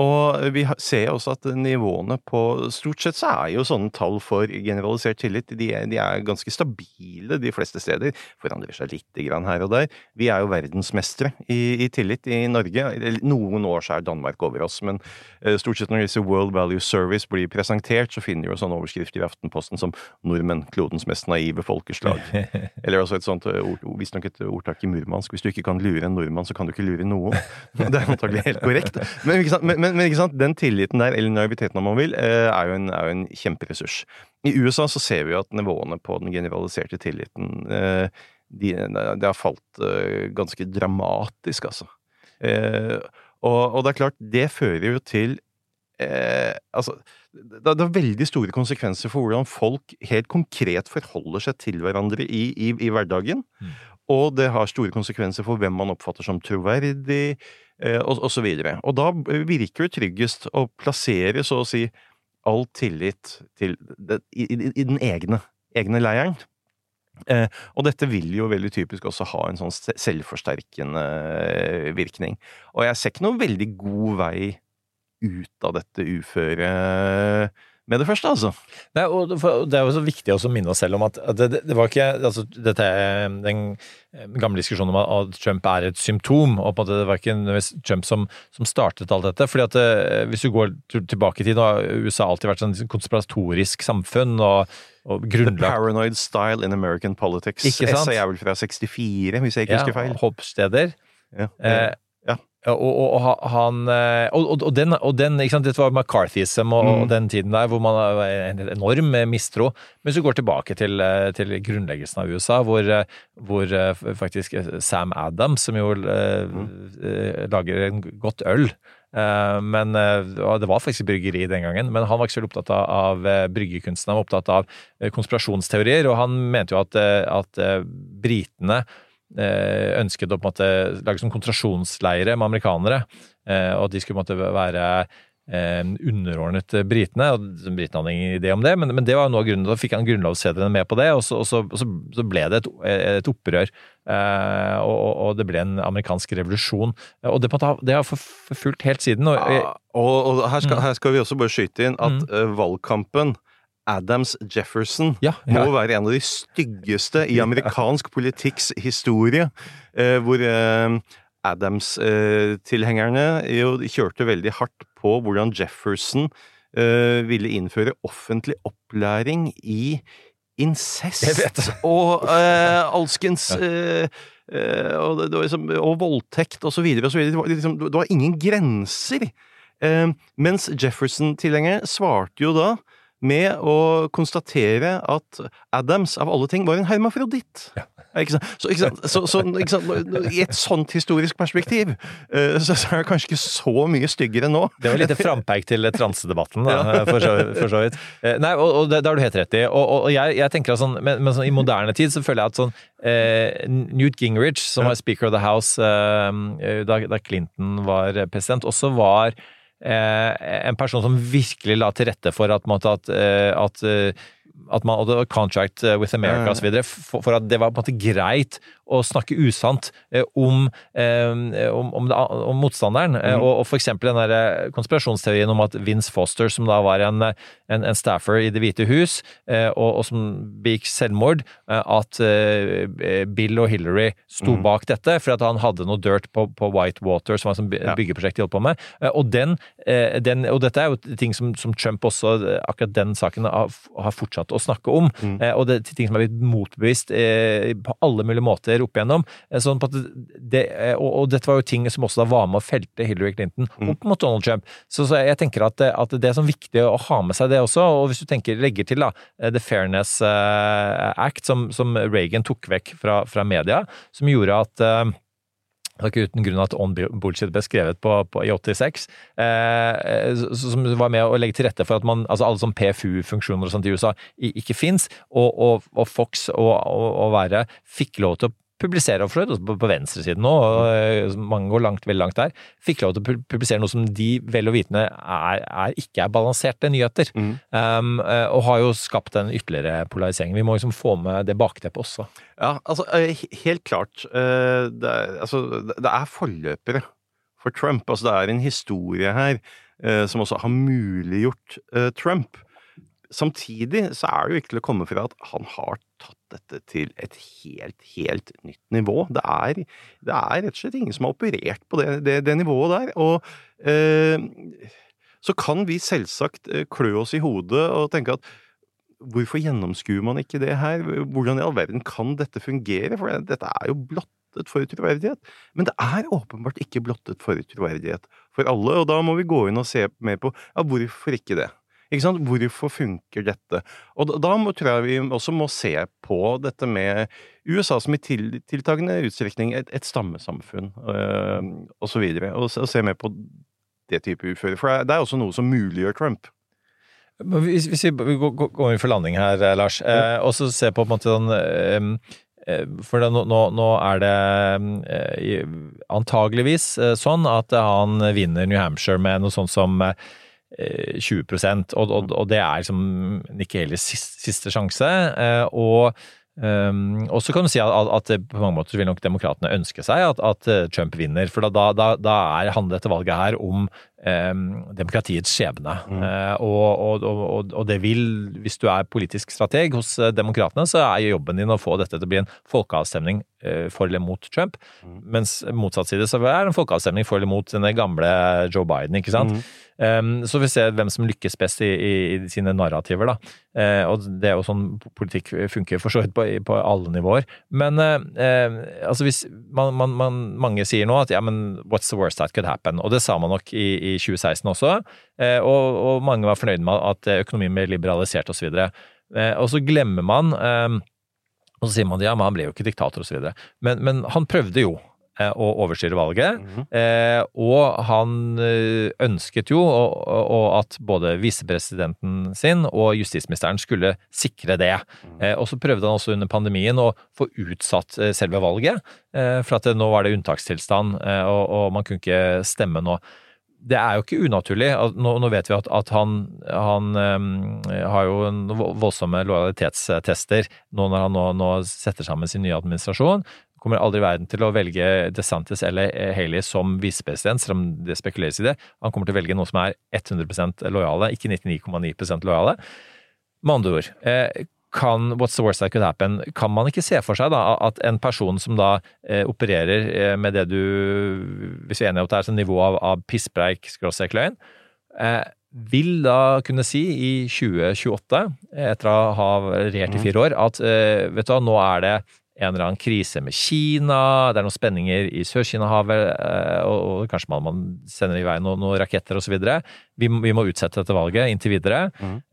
Og vi ser også at nivåene på Stort sett så er jo sånne tall for generalisert tillit de er, de er ganske stabile de fleste steder. Forandrer seg lite grann her og der. Vi er jo verdensmestere i, i tillit i Norge. Noen år så er Danmark over oss, men eh, stort sett når disse World Value Service blir presentert, så finner vi jo sånne overskrifter i Aftenposten som 'Nordmenn klodens mest naive folkeslag'. *laughs* Eller også et sånt eh, ord, visstnok et ordtak i murmansk. Hvis du ikke kan lure en nordmann, så kan du ikke lure noen. *laughs* Det er antagelig helt korrekt. Men? Men, men, men ikke sant? den tilliten der, eller naiviteten om man vil, eh, er jo en, er jo en kjemperessurs. I USA så ser vi jo at nivåene på den generaliserte tilliten eh, de, det har falt eh, ganske dramatisk, altså. Og, og det er klart, det fører jo til eh, Altså, det, det er veldig store konsekvenser for hvordan folk helt konkret forholder seg til hverandre i, i, i hverdagen. Og det har store konsekvenser for hvem man oppfatter som troverdig, eh, og, og så videre. Og da virker det tryggest å plassere, så å si, all tillit til i, i, i den egne, egne leiren. Eh, og dette vil jo veldig typisk også ha en sånn selvforsterkende eh, virkning. Og jeg ser ikke noen veldig god vei ut av dette uføret med det første, altså. Nei, og det- er jo så viktig også å minne oss selv om at at det, det, var ikke altså, dette er Den gamle diskusjonen om at at Trump er et symptom, og på en måte det var ikke nødvendigvis Trump som, som startet alt dette. fordi at eh, Hvis du går tilbake i tid, har USA alltid vært et konspiratorisk samfunn og, og The Paranoid Style in American Politics. Ikke sant? Essay er vel fra 64, hvis jeg ikke husker feil. hoppsteder. Ja. Eh, Ja. Og, og, og han eh, Og, og, den, og den, ikke sant, dette var McCarthyism og, Mm. den tiden der hvor man har en enorm mistro. Men hvis du går tilbake til, eh, til grunnleggelsen av USA, hvor, eh, hvor eh, faktisk eh, Sam Adams, som jo eh, eh, lager en godt øl eh, men eh, Det var faktisk bryggeri den gangen, men han var ikke så opptatt av, eh, bryggekunsten. Han var opptatt av eh, konspirasjonsteorier, og han mente jo at, eh, at eh, britene eh, ønsket å på en måte lage som konsentrasjonsleire med amerikanere, eh, og at de skulle på en måte være eh, underordnet britene. og Britene hadde ingen idé om det, men, men det var noe av grunnen. Da fikk han grunnlovssedlene med på det, og så, og så, og så, ble det et, et opprør. Eh, og, og- det ble en amerikansk revolusjon. Og det, det har forfulgt helt siden. Og, Ja, og her, skal, Mm. her skal vi også bare skyte inn at mm. valgkampen Adams-Jefferson ja, må være en av de styggeste i amerikansk politikks historie, eh, hvor eh, Adams-tilhengerne jo kjørte veldig hardt på hvordan Jefferson eh, ville innføre offentlig opplæring i incest og *laughs* eh, alskens eh, eh, og, det, det liksom, og voldtekt og så videre og så videre. Det var, liksom, det var ingen grenser. Eh, mens Jefferson-tilhengerne svarte jo da med å konstatere at Adams, av alle ting, var en hermafroditt. Ja. Ikke sant? Så, ikke sant? Så, så ikke sant? i et sånt historisk perspektiv, eh, så, er det kanskje ikke så mye styggere nå. Det var litt frampeik til transedebatten, da, *laughs* for, så, for så vidt. Eh, Nei, og, og det, det har du helt rett i. Og, og, jeg, jeg tenker at sånn, men, men sånn, i moderne tid så føler jeg at sånn eh, Newt Gingrich, som var speaker of the house eh, da, da Clinton var president, også var eh, en person som virkelig la til rette for at, at, eh, at eh, at man hadde contract eh, with America osv. For, for at det var på en måte greit å snakke usant eh, om, eh, om, om, det, om motstanderen. Eh, Mhm. og, og for eksempel den der konspirasjonsteorien om at Vince Foster, som da var en, en, en staffer i Det hvite hus, og, og som begikk selvmord, at Bill og Hillary sto mm. bak dette for at han hadde noe dirt på, på Whitewater, som var et byggeprosjekt de holdt på med. Og, den, den, og dette er jo ting som, som Trump også, akkurat den saken, har, har fortsatt å snakke om. Mm. Og det er ting som er blitt motbevist på alle mulige måter opp igjennom. Eh, sånn det, eh, og, og dette var jo ting som også da var med å felte Hillary Clinton Mm. opp mot Donald Trump. Så, så jeg tenker at, det- at det er sånn viktig å ha med seg det også. Og hvis du tenker, legger til da, eh, The Fairness eh, Act, som, som Reagan tok vekk fra, fra media, som gjorde at eh, det var ikke uten grunn at On Bullshit ble skrevet på, på, i 86, eh, som var med å legge til rette for at man, altså alle sånn PFU-funksjoner og sånt i USA ikke fins, og, og, og Fox og, og, og Være fikk lov til å publisere, og for også på, på venstresiden nå, og eh, mange går langt, veldig langt der, fikk lov til å publisere noe som de vel og vitende er, er, ikke er balanserte nyheter. Um, eh, og har jo skapt en ytterligere polarisering. Vi må liksom få med det bakteppet også. Ja, altså, eh, helt klart. Det er, altså, det er forløpere for Trump. Altså, det er en historie her som også har muliggjort Trump. Samtidig så er det jo ikke til å komme fra at han har tatt dette til et helt, helt nytt nivå. Det er, det er rett og slett ingen som har operert på det, det, det nivået der. Og eh, så kan vi selvsagt eh, klø oss i hodet og tenke at Hvorfor gjennomskuer man ikke det her? Hvordan i all verden kan dette fungere? For dette er jo blottet for troverdighet. Men det er åpenbart ikke blottet for troverdighet for alle, og da må vi gå inn og se mer på ja, hvorfor ikke det? Ikke sant? Hvorfor funker dette? Og da, da må, tror jeg vi også må se på dette med USA som i til, tiltagende utstrekning et, et stammesamfunn, øh, og så videre, og, se- og se mer på det type uføre. For det er også noe som muliggjør Trump. Hvis, hvis vi vi går, inn for landing her, eh, Lars, eh, og så se på på en måte sånn eh, eh, For nå, nå- nå er det eh, antageligvis eh, sånn at han vinner New Hampshire med noe sånt som eh, 20 og, og, og det er liksom Nikki Haley's siste, siste sjanse. eh, Og Um, og så kan du si at, at, at på mange måter vil nok demokratene ønske seg at, at eh, Trump vinner. For da, da, da er, handler dette valget her om demokratiets skjebne. Eh, og, og, og, og det vil, hvis du er politisk strateg hos eh, demokratene, så er jobben din å få dette til å bli en folkeavstemning eh, for eller mot Trump. Mens motsatt side så er det en folkeavstemning for eller mot denne gamle Joe Biden, ikke sant. Um, så vi ser hvem som lykkes best i, i, i sine narrativer, da. Eh, og det er jo sånn politikk funker for så vidt på, på alle nivåer. Men eh, altså hvis man, man, man, mange sier nå at ja, men what's the worst that could happen? Og det sa man nok i, i 2016 også. Og, og mange var fornøyd med at økonomien ble liberalisert osv. Eh, og så glemmer man og så sier man ja, men han ble jo ikke diktator osv. Men, men han prøvde jo å overstyre valget. eh, og han ønsket jo og, og at både visepresidenten sin og justisministeren skulle sikre det. Eh, og så prøvde han også under pandemien å få utsatt selve valget. Eh, for at det, nå var det unntakstilstand, og, og man kunne ikke stemme nå det er jo ikke unaturlig. Nå, nå vet vi at, at han, han um, har jo voldsomme lojalitetstester nå når han nå, nå setter sammen sin nye administrasjon. Kommer aldri i verden til å velge DeSantis eller eh, Haley som visepresident, selv om det spekuleres i det. Han kommer til å velge noe som er 100 lojale, ikke 99,9 lojale. Med andre ord, eh, kan What's the worst that could happen? Kan man ikke se for seg da at en person som da eh, opererer eh, med det du Hvis vi er enige om at det er et nivå av, av pisspreik, skråstrek løgn, eh, vil da kunne si i 2028, etter å ha regjert i fire år, at eh, vet du hva, nå er det en eller annen krise med Kina, det er noen spenninger i Sør-Kina-havet, eh, og, kanskje man, man sender i vei noen, noen raketter osv. Vi, vi må utsette dette valget inntil videre.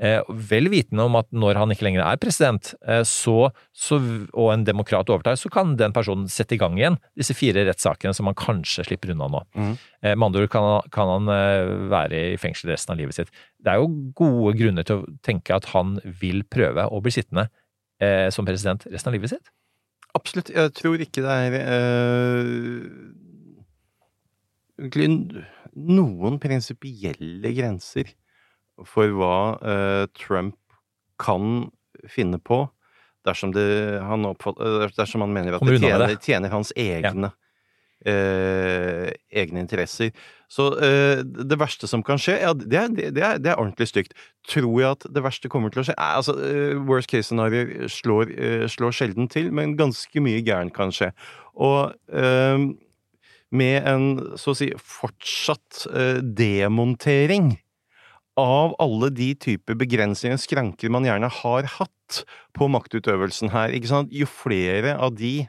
Eh, vel vitende om at når han ikke lenger er president, eh, så, så, og en demokrat overtar, så kan den personen sette i gang igjen disse fire rettssakene som han kanskje slipper unna nå. Eh, med andre ord kan kan han eh, være i fengsel resten av livet sitt. Det er jo gode grunner til å tenke at han vil prøve å bli sittende eh, som president resten av livet sitt. Absolutt. Jeg tror ikke det er eh, egentlig noen prinsipielle grenser for hva eh, Trump kan finne på dersom, det, han, oppfatt, eh, dersom han mener at det tjener, tjener hans egne, eh, egne interesser. Så eh, det verste som kan skje, ja, det er, det, er, det er ordentlig stygt. Tror jeg at det verste kommer til å skje? Eh, altså, eh, worst case scenario slår, eh, slår sjelden til, men ganske mye gærent kan skje. Og eh, med en så å si fortsatt demontering av alle de typer begrensninger og skranker man gjerne har hatt på maktutøvelsen her? Jo flere av de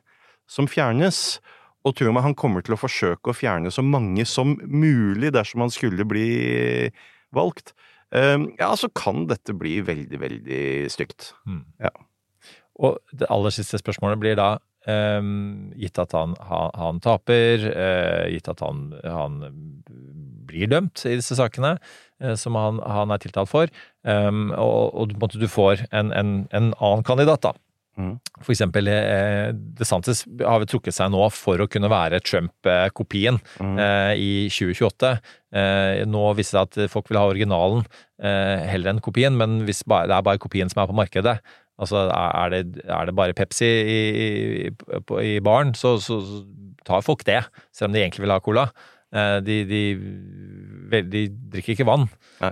som fjernes, og tror meg han kommer til å forsøke å fjerne så mange som mulig dersom han skulle bli valgt, eh, ja, så kan dette bli veldig, veldig stygt. Og det aller siste spørsmålet blir da Um, gitt at han, han, han taper, uh, gitt at han, han blir dømt i disse sakene uh, som han, han er tiltalt for, um, og, og du, måtte, du får en, en, en annen kandidat da, Mm. For eksempel eh, DeSantis har vel trukket seg nå for å kunne være Trump-kopien Mm. eh, i 2028. Eh, nå viser det seg at folk vil ha originalen eh, heller enn kopien, men hvis bare, det er bare kopien som er på markedet, altså er det, er det bare Pepsi i, i, i baren, så, så så tar folk det, selv om de egentlig vil ha cola. Eh, de, de, de drikker ikke vann. Nei.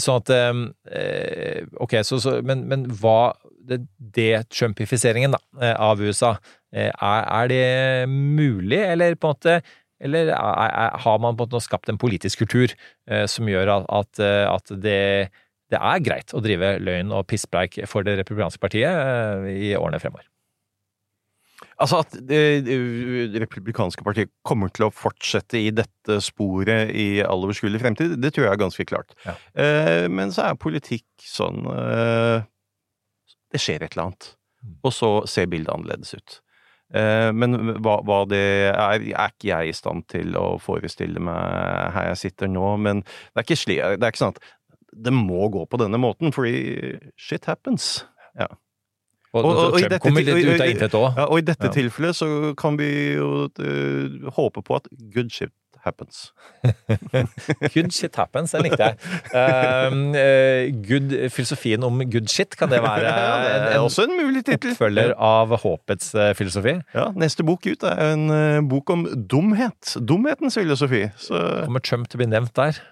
Sånn at Ok, så, så men, men hva det, det Trumpifiseringen eh, av USA, eh, er, er det mulig, eller på en måte eller er, har man på en måte skapt en politisk kultur eh, som gjør at, at, det, det er greit å drive løgn og pisspreik for det republikanske partiet i årene fremover? Altså at det, det republikanske partiet kommer til å fortsette i dette sporet i all overskuelig fremtid, det tror jeg er ganske klart. Ja. Eh, men så er politikk sånn eh, Det skjer et eller annet. Og så ser bildet annerledes ut. Eh, men hva, hva det er, er ikke jeg i stand til å forestille meg her jeg sitter nå. Men det er ikke, sli, det er ikke sånn at det må gå på denne måten, fordi shit happens. Ja. Og, Og- og- og i dette. Ja, i dette Ja. tilfellet så kan vi jo uh, håpe på at good shit happens. *laughs* Good shit happens, den likte jeg. Eh, good, filosofien om good shit, kan det være *laughs* en, en også en mulig tittel. oppfølger av håpets eh, filosofi? Ja, neste bok ut er en eh, bok om dumhet. Dumhetens filosofi. Så Kommer Trump til å bli nevnt der?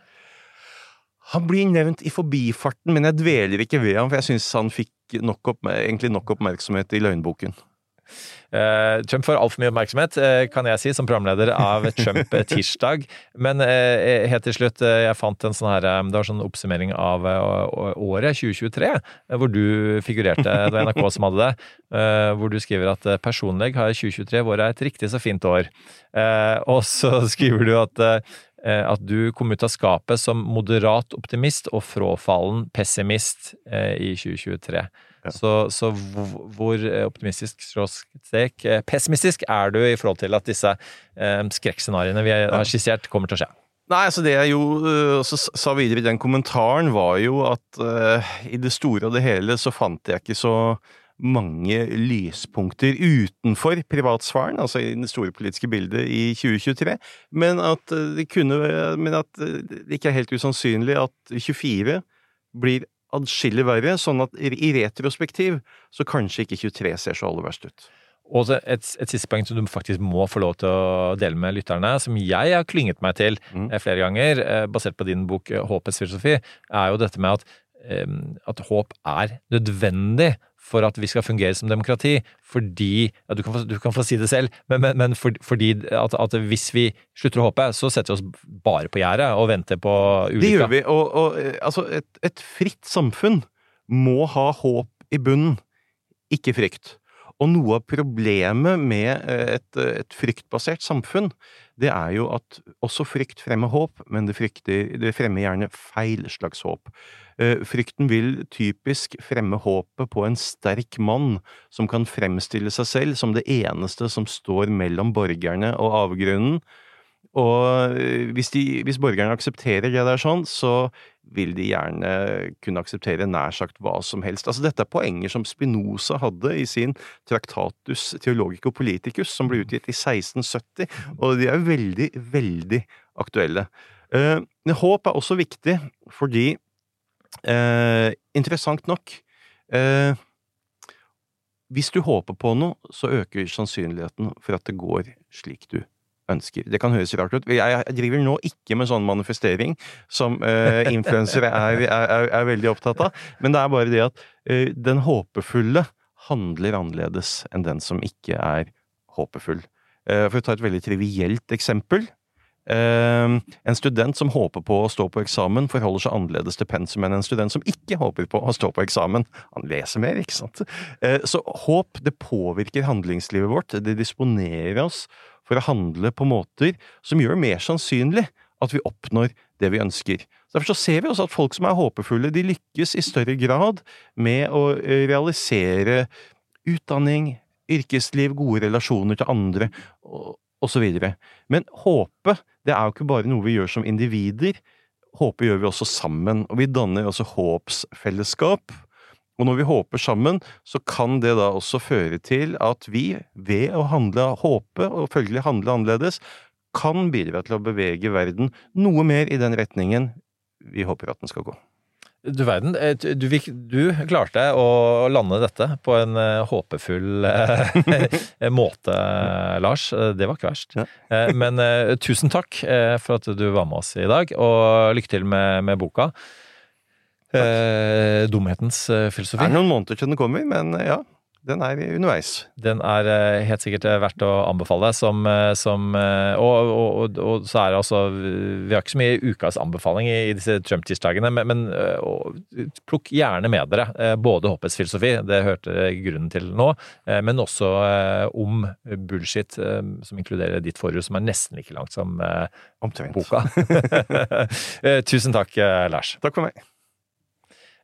han blir nevnt i forbifarten, men jeg dveler ikke ved ham, for jeg syns han fikk nok opp, egentlig nok oppmerksomhet i løgnboken. Eh, Trump får altfor mye oppmerksomhet, eh, kan jeg si, som programleder av Trump *laughs* tirsdag. Men eh, helt til slutt, jeg fant en sånn her Det var sånn oppsummering av året 2023, eh, hvor du figurerte. Det var NRK som hadde det. Hvor du skriver at personlig har 2023 vært et riktig så fint år. Og så *laughs* skriver du at at du kom ut av skapet som moderat optimist og fråfallen pessimist i 2023. Så, så hvor hvor optimistisk skråstrek eh, pessimistisk er du i forhold til at disse eh, skrekkscenarioene vi har skissert, kommer til å skje? Nei, altså det jeg jo også sa videre i den kommentaren, var jo at uh, i det store og det hele så fant jeg ikke så mange lyspunkter utenfor privatsfæren, altså i det store politiske bildet i 2023, men at det kunne Men at det ikke er helt usannsynlig at 24 blir adskillig verre, sånn at i retrospektiv så kanskje ikke 23 ser så aller verst ut. Og så et, et siste poeng som du faktisk må få lov til å dele med lytterne, som jeg har klynget meg til Mm. eh, flere ganger, eh, basert på din bok eh, Håpets filosofi, er jo dette med at, at håp er nødvendig for at vi skal fungere som demokrati. Fordi ja, du, kan få, du kan få si det selv, men, men, men for, fordi at, at hvis vi slutter å håpe, så setter vi oss bare på gjerdet og venter på ulykka. Det gjør vi, og, og altså, et, et fritt samfunn må ha håp i bunnen, ikke frykt. Og noe av problemet med eh, et, et fryktbasert samfunn, det er jo at også frykt fremmer håp, men det, frykter, det fremmer gjerne feil slags håp. Eh, Frykten vil typisk fremme håpet på en sterk mann som kan fremstille seg selv som det eneste som står mellom borgerne og avgrunnen. Og eh, hvis, de, hvis borgerne aksepterer det der sånn, så vil de gjerne kunne akseptere nær sagt hva som helst. Altså Dette er poenger som Spinoza hadde i sin Traktatus Theologico Politicus, som ble utgitt i 1670, og de er veldig, veldig aktuelle. Eh, men håp er også viktig fordi, eh, interessant nok eh, Hvis du håper på noe, så øker sannsynligheten for at det går slik du ønsker. Det kan høres rart ut. Jeg driver nå ikke med sånn manifestering som uh, influensere er, er, er, veldig opptatt av, men det er bare det at eh, den håpefulle handler annerledes enn den som ikke er håpefull. Eh, for å ta et veldig trivielt eksempel. Eh, en student som håper på å stå på eksamen, forholder seg annerledes til pensum enn en student som ikke håper på å stå på eksamen. Han leser mer, ikke sant? Eh, så håp, det påvirker handlingslivet vårt. Det disponerer oss for å handle på måter som gjør mer sannsynlig at vi oppnår det vi ønsker. Derfor så ser vi også at folk som er håpefulle, de lykkes i større grad med å eh, realisere utdanning, yrkesliv, gode relasjoner til andre, osv. Men håpe, det er jo ikke bare noe vi gjør som individer. Håpe gjør vi også sammen, og vi danner også håpsfellesskap. Og når vi håper sammen, så kan det da også føre til at vi, ved å handle håpe, og følgelig handle annerledes, kan bidra til å bevege verden noe mer i den retningen vi håper at den skal gå. Du verden, eh, du, du klarte å lande dette på en eh, håpefull *laughs* eh, måte, Lars. Det var ikke verst. Ja. Men tusen takk for at du var med oss i dag, og lykke til med, med boka. Eh, Dumhetens filosofi. Det er noen måneder til den kommer, men ja, den er underveis. Den er eh, helt sikkert eh, verdt å anbefale. Som, eh, som, og, og, og, og så er det altså Vi har ikke så mye ukas anbefaling i, i disse Trump-tirsdagene, men, men og, plukk gjerne med dere både håpets filosofi, det hørte dere grunnen til nå, men også om bullshit, som inkluderer ditt forhus, som er nesten like langt som Omtrent. boka. *laughs* Tusen takk, Lars. Takk for meg.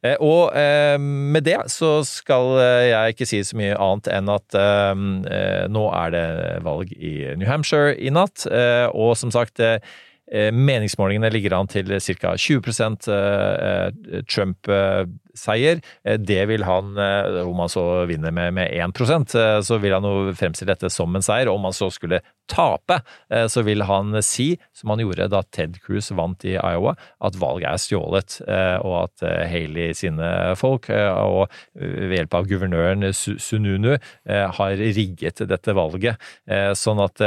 Eh, Og eh, med det så skal eh, jeg ikke si så mye annet enn at nå er det valg i New Hampshire i natt, og som sagt Meningsmålingene ligger an til ca. 20% eh, Trump-seier. Eh, Det vil han, eh, om han så vinner med, med 1 eh, så vil han jo fremstille dette som en seier. Om han så skulle tape, så vil han si, som han gjorde da Ted Cruz vant i Iowa, at valget er stjålet, og at Haley sine folk, og ved hjelp av guvernøren Sununu, har rigget dette valget. Sånn at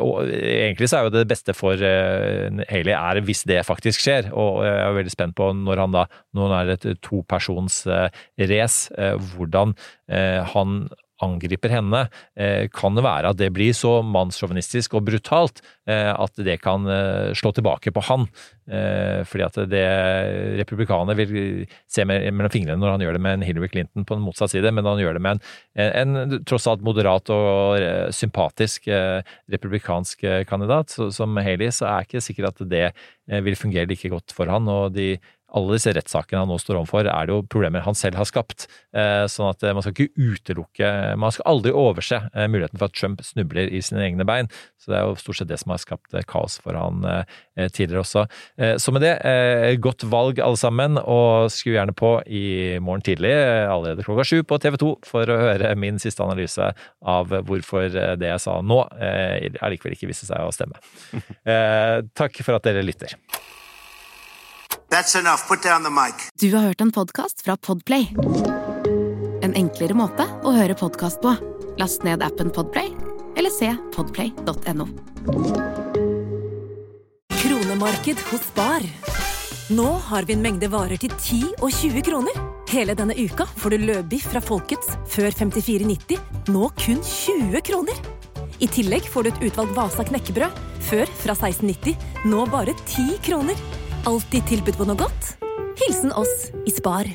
Og egentlig så er jo det beste for Haley er hvis det faktisk skjer, og jeg er veldig spent på når han da, han er et topersons eh, race, eh, hvordan eh, han angriper henne, eh, kan det være at det blir så mannssjåvinistisk og brutalt eh, at det kan eh, slå tilbake på han. Eh, fordi at det republikanerne vil se mellom fingrene når han gjør det med en Hillary Clinton på en motsatt side, men han gjør det med en, en, tross alt moderat og eh, sympatisk eh, republikansk eh, kandidat som Haley, så er det ikke sikkert at det eh, vil fungere like godt for han. og de alle disse rettssakene han nå står overfor, er det jo problemer han selv har skapt. Eh, Sånn at eh, man skal ikke utelukke Man skal aldri overse eh, muligheten for at Trump snubler i sine egne bein. Så det er jo stort sett det som har skapt kaos for han tidligere også. Så med det, godt valg alle sammen, og skru gjerne på i morgen tidlig, allerede klokka sju på TV 2, for å høre min siste analyse av hvorfor det jeg sa nå, allikevel ikke viste seg å stemme. *laughs* Takk for at dere lytter. That's enough. Put down the mic. Du har hørt en podkast fra Podplay. En enklere måte å høre podkast på. Last ned appen Podplay, eller se podplay.no. Kronemarked hos Bar. Nå har vi en mengde varer til 10 og 20 kroner. Hele denne uka får du løbiff fra Folkets før 54,90, nå kun 20 kroner. I tillegg får du et utvalgt Vasa knekkebrød, før fra 16,90, nå bare 10 kroner. Alltid tilbud på noe godt. Hilsen oss i Spar.